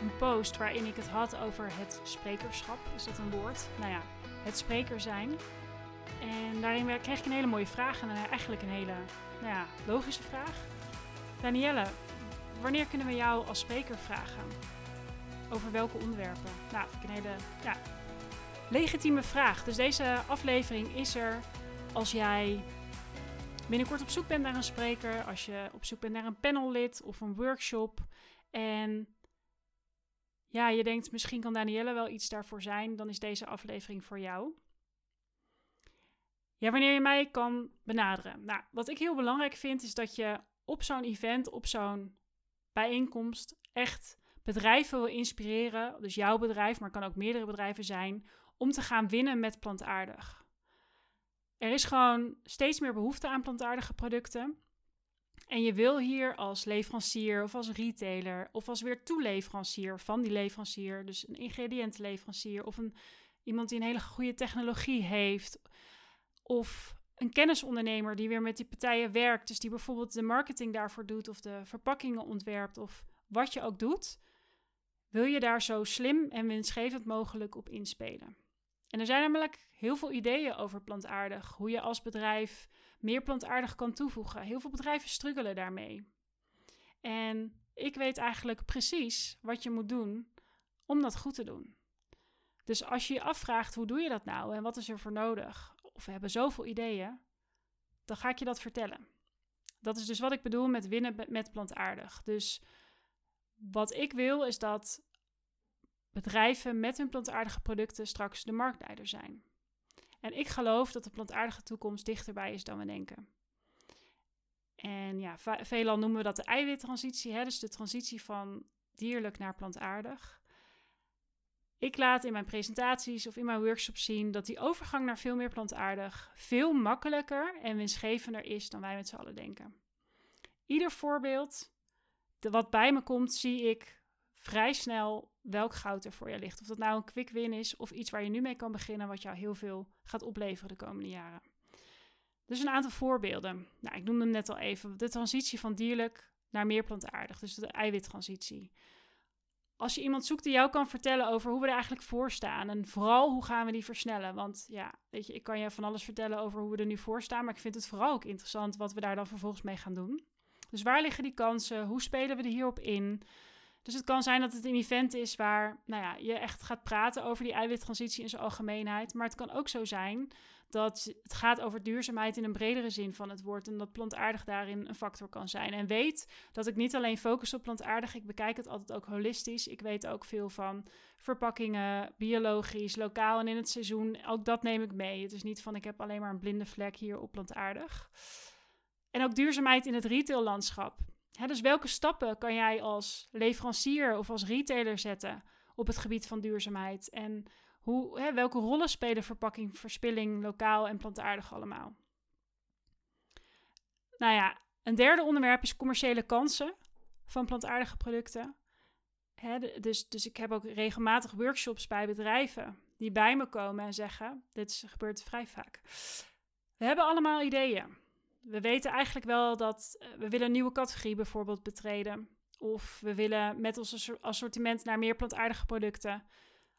een post waarin ik het had over het sprekerschap. Is dat een woord? Nou ja, het spreker zijn. En daarin kreeg ik een hele mooie vraag en eigenlijk een hele nou ja, logische vraag. Danielle, wanneer kunnen we jou als spreker vragen? Over welke onderwerpen? Nou, vind ik een hele ja, legitieme vraag. Dus deze aflevering is er als jij binnenkort op zoek bent naar een spreker, als je op zoek bent naar een panellid of een workshop en ja, je denkt misschien kan Danielle wel iets daarvoor zijn, dan is deze aflevering voor jou. Ja, wanneer je mij kan benaderen. Nou, wat ik heel belangrijk vind is dat je op zo'n event, op zo'n bijeenkomst echt bedrijven wil inspireren, dus jouw bedrijf, maar kan ook meerdere bedrijven zijn, om te gaan winnen met plantaardig. Er is gewoon steeds meer behoefte aan plantaardige producten. En je wil hier als leverancier of als retailer of als weer toeleverancier van die leverancier, dus een ingrediëntenleverancier of een, iemand die een hele goede technologie heeft, of een kennisondernemer die weer met die partijen werkt, dus die bijvoorbeeld de marketing daarvoor doet of de verpakkingen ontwerpt of wat je ook doet, wil je daar zo slim en winstgevend mogelijk op inspelen. En er zijn namelijk heel veel ideeën over plantaardig, hoe je als bedrijf meer plantaardig kan toevoegen. Heel veel bedrijven struggelen daarmee. En ik weet eigenlijk precies wat je moet doen om dat goed te doen. Dus als je je afvraagt hoe doe je dat nou en wat is er voor nodig, of we hebben zoveel ideeën, dan ga ik je dat vertellen. Dat is dus wat ik bedoel met winnen met plantaardig. Dus wat ik wil is dat bedrijven met hun plantaardige producten straks de marktleider zijn. En ik geloof dat de plantaardige toekomst dichterbij is dan we denken. En ja, veelal noemen we dat de eiwittransitie, hè? dus de transitie van dierlijk naar plantaardig. Ik laat in mijn presentaties of in mijn workshops zien dat die overgang naar veel meer plantaardig veel makkelijker en winstgevender is dan wij met z'n allen denken. Ieder voorbeeld wat bij me komt, zie ik vrij snel welk goud er voor je ligt. Of dat nou een quick win is of iets waar je nu mee kan beginnen, wat jou heel veel gaat opleveren de komende jaren. Dus een aantal voorbeelden. Nou, ik noemde hem net al even. De transitie van dierlijk naar meer plantaardig, dus de eiwittransitie. Als je iemand zoekt die jou kan vertellen over hoe we er eigenlijk voor staan en vooral hoe gaan we die versnellen. Want ja, weet je, ik kan je van alles vertellen over hoe we er nu voor staan, maar ik vind het vooral ook interessant wat we daar dan vervolgens mee gaan doen. Dus waar liggen die kansen? Hoe spelen we er hierop in? Dus het kan zijn dat het een event is waar nou ja, je echt gaat praten over die eiwittransitie in zijn algemeenheid. Maar het kan ook zo zijn dat het gaat over duurzaamheid in een bredere zin van het woord. En dat plantaardig daarin een factor kan zijn. En weet dat ik niet alleen focus op plantaardig, ik bekijk het altijd ook holistisch. Ik weet ook veel van verpakkingen, biologisch, lokaal en in het seizoen. Ook dat neem ik mee. Het is niet van ik heb alleen maar een blinde vlek hier op plantaardig. En ook duurzaamheid in het retaillandschap. Dus welke stappen kan jij als leverancier of als retailer zetten op het gebied van duurzaamheid? En hoe, welke rollen spelen verpakking, verspilling, lokaal en plantaardig allemaal? Nou ja, een derde onderwerp is commerciële kansen van plantaardige producten. Dus, dus ik heb ook regelmatig workshops bij bedrijven die bij me komen en zeggen: Dit gebeurt vrij vaak. We hebben allemaal ideeën we weten eigenlijk wel dat eh, we willen een nieuwe categorie bijvoorbeeld betreden. Of we willen met ons assortiment naar meer plantaardige producten.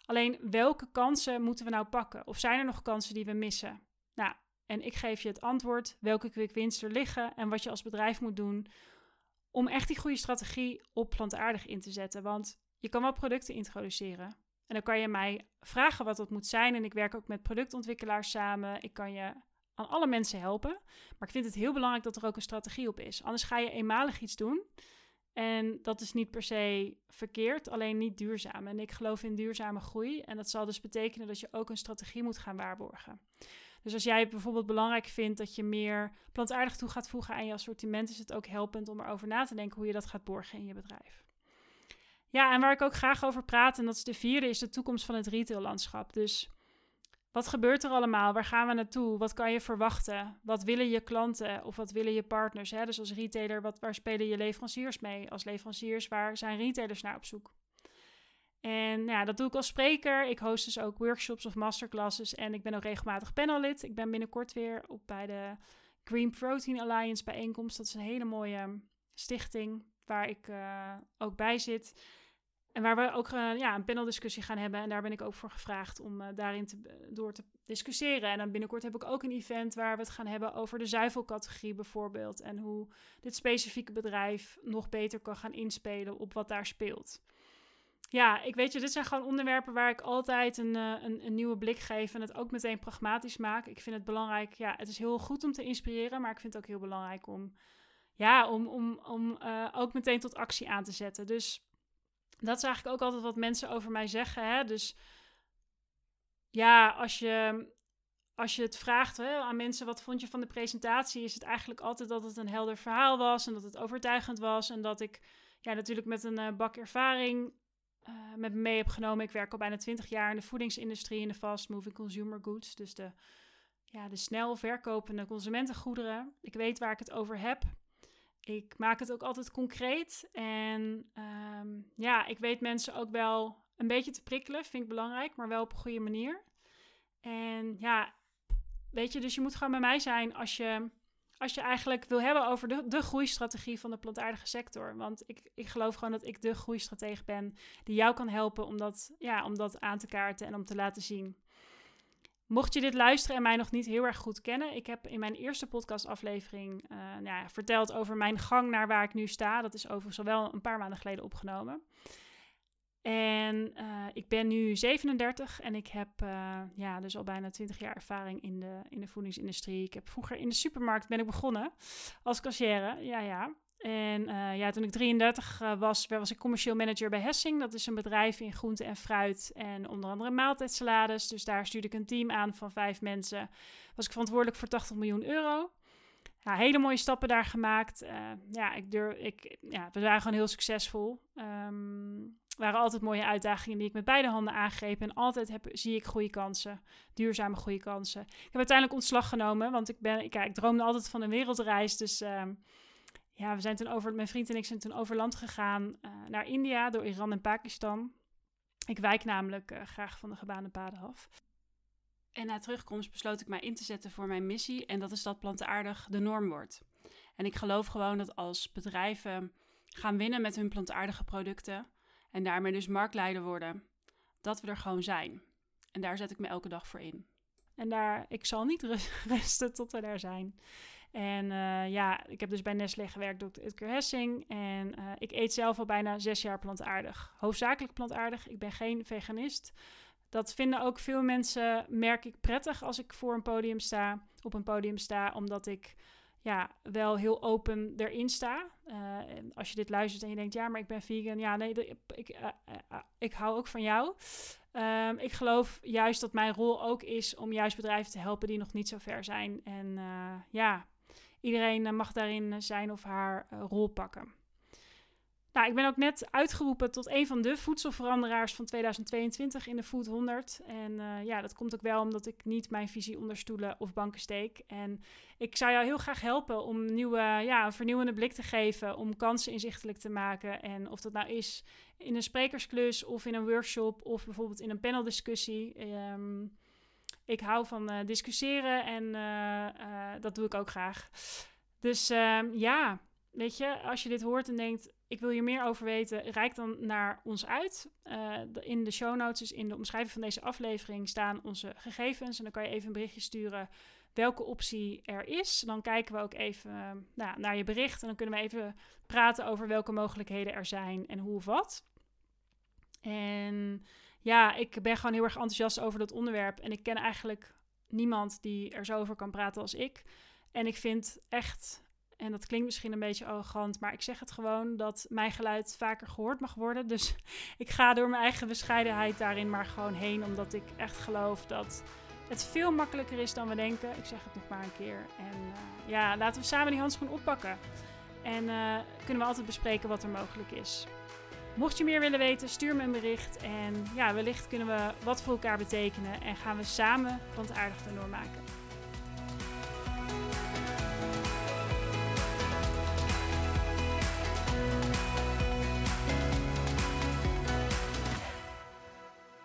Alleen welke kansen moeten we nou pakken? Of zijn er nog kansen die we missen? Nou, en ik geef je het antwoord welke quick wins er liggen en wat je als bedrijf moet doen om echt die goede strategie op plantaardig in te zetten. Want je kan wel producten introduceren. En dan kan je mij vragen wat dat moet zijn. En ik werk ook met productontwikkelaars samen. Ik kan je aan alle mensen helpen. Maar ik vind het heel belangrijk dat er ook een strategie op is. Anders ga je eenmalig iets doen. En dat is niet per se verkeerd, alleen niet duurzaam. En ik geloof in duurzame groei. En dat zal dus betekenen dat je ook een strategie moet gaan waarborgen. Dus als jij bijvoorbeeld belangrijk vindt dat je meer plantaardig toe gaat voegen aan je assortiment, is het ook helpend om erover na te denken hoe je dat gaat borgen in je bedrijf. Ja, en waar ik ook graag over praat, en dat is de vierde, is de toekomst van het retaillandschap. Dus wat gebeurt er allemaal? Waar gaan we naartoe? Wat kan je verwachten? Wat willen je klanten of wat willen je partners? Hè? Dus als retailer, wat, waar spelen je leveranciers mee? Als leveranciers, waar zijn retailers naar op zoek? En nou ja, dat doe ik als spreker. Ik host dus ook workshops of masterclasses. En ik ben ook regelmatig panellid. Ik ben binnenkort weer op bij de Green Protein Alliance bijeenkomst. Dat is een hele mooie stichting waar ik uh, ook bij zit. En waar we ook uh, ja, een paneldiscussie gaan hebben. En daar ben ik ook voor gevraagd om uh, daarin te, door te discussiëren. En dan binnenkort heb ik ook een event waar we het gaan hebben over de zuivelcategorie bijvoorbeeld. En hoe dit specifieke bedrijf nog beter kan gaan inspelen op wat daar speelt. Ja, ik weet je, dit zijn gewoon onderwerpen waar ik altijd een, een, een, nieuwe blik geef en het ook meteen pragmatisch maak. Ik vind het belangrijk, ja, het is heel goed om te inspireren, maar ik vind het ook heel belangrijk om, ja, om, om, om ook meteen tot actie aan te zetten. Dus dat is eigenlijk ook altijd wat mensen over mij zeggen. Hè? Dus ja, als je, als je het vraagt hè, aan mensen wat vond je van de presentatie, is het eigenlijk altijd dat het een helder verhaal was en dat het overtuigend was. En dat ik ja, natuurlijk met een uh, bak ervaring uh, met me mee heb genomen. Ik werk al bijna 20 jaar in de voedingsindustrie, in de fast moving consumer goods. Dus de, ja, de snel verkopende consumentengoederen. Ik weet waar ik het over heb. Ik maak het ook altijd concreet. En ehm, ja, ik weet mensen ook wel een beetje te prikkelen, vind ik belangrijk, maar wel op een goede manier. En ja, weet je, dus je moet gewoon bij mij zijn als je, als je eigenlijk wil hebben over de, de groeistrategie van de plantaardige sector. Want ik, ik geloof gewoon dat ik de groeistratege ben die jou kan helpen om dat, ja, om dat aan te kaarten en om te laten zien. Mocht je dit luisteren en mij nog niet heel erg goed kennen, ik heb in mijn eerste podcastaflevering uh, nou ja, verteld over mijn gang naar waar ik nu sta. Dat is overigens al wel een paar maanden geleden opgenomen. En uh, ik ben nu 37 en ik heb uh, ja, dus al bijna 20 jaar ervaring in de, in de voedingsindustrie. Ik heb vroeger in de supermarkt ben ik begonnen als cashier. Ja, ja. En uh, ja, toen ik 33 uh, was, was ik commercieel manager bij Hessing. Dat is een bedrijf in groente en fruit en onder andere maaltijdsalades. Dus daar stuurde ik een team aan van vijf mensen. Was ik verantwoordelijk voor 80 miljoen euro. Ja, hele mooie stappen daar gemaakt. Uh, ja, ik durf, ik, ja, we waren gewoon heel succesvol. Um, waren altijd mooie uitdagingen die ik met beide handen aangreep. En altijd heb, zie ik goede kansen, duurzame goede kansen. Ik heb uiteindelijk ontslag genomen, want ik, ben, ik, ja, ik droomde altijd van een wereldreis. Dus... Uh, ja, we zijn toen over, mijn vriend en ik zijn toen over land gegaan uh, naar India door Iran en Pakistan. Ik wijk namelijk uh, graag van de gebaande paden af. En na terugkomst besloot ik mij in te zetten voor mijn missie en dat is dat plantaardig de norm wordt. En ik geloof gewoon dat als bedrijven gaan winnen met hun plantaardige producten en daarmee dus marktleider worden, dat we er gewoon zijn. En daar zet ik me elke dag voor in. En daar, ik zal niet rusten tot we daar zijn. En uh, ja, ik heb dus bij Nestlé gewerkt door Utker Hessing. En uh, ik eet zelf al bijna zes jaar plantaardig. Hoofdzakelijk plantaardig. Ik ben geen veganist. Dat vinden ook veel mensen, merk ik, prettig als ik voor een podium sta, op een podium sta, omdat ik ja, wel heel open erin sta. Uh, als je dit luistert en je denkt, ja, maar ik ben vegan. Ja, nee, ik, ik, hou ook van jou. Um, ik geloof juist dat mijn rol ook is om juist bedrijven te helpen die nog niet zo ver zijn. En ja, Iedereen eh, mag daarin eh, zijn of haar eh, rol pakken. Nou, ik ben ook net uitgeroepen tot een van de voedselveranderaars van 2022 in de Food 100. En ja, dat komt ook wel omdat ik niet mijn visie onder stoelen of banken steek. En ik zou jou heel graag helpen om nieuwe, ja, een vernieuwende blik te geven, om kansen inzichtelijk te maken. En of dat nou is in een sprekersklus of in een workshop of bijvoorbeeld in een paneldiscussie. Um, ik hou van uh, discussiëren en uh, uh, dat doe ik ook graag. Dus ehm, ja, weet je, als je dit hoort en denkt, ik wil hier meer over weten, reik dan naar ons uit. in de show notes, dus in de omschrijving van deze aflevering, staan onze gegevens. En dan kan je even een berichtje sturen welke optie er is. Dan kijken we ook even nou, naar je bericht en dan kunnen we even praten over welke mogelijkheden er zijn en hoe of wat. En ja, ik ben gewoon heel erg enthousiast over dat onderwerp. En ik ken eigenlijk niemand die er zo over kan praten als ik. En ik vind echt, en dat klinkt misschien een beetje arrogant, maar ik zeg het gewoon dat mijn geluid vaker gehoord mag worden. Dus ik ga door mijn eigen bescheidenheid daarin maar gewoon heen, omdat ik echt geloof dat het veel makkelijker is dan we denken. Ik zeg het nog maar een keer. En uh, ja, laten we samen die handschoen oppakken. En uh, kunnen we altijd bespreken wat er mogelijk is. Mocht je meer willen weten, stuur me een bericht. En ja, wellicht kunnen we wat voor elkaar betekenen. En gaan we samen plantaardig erdoor maken.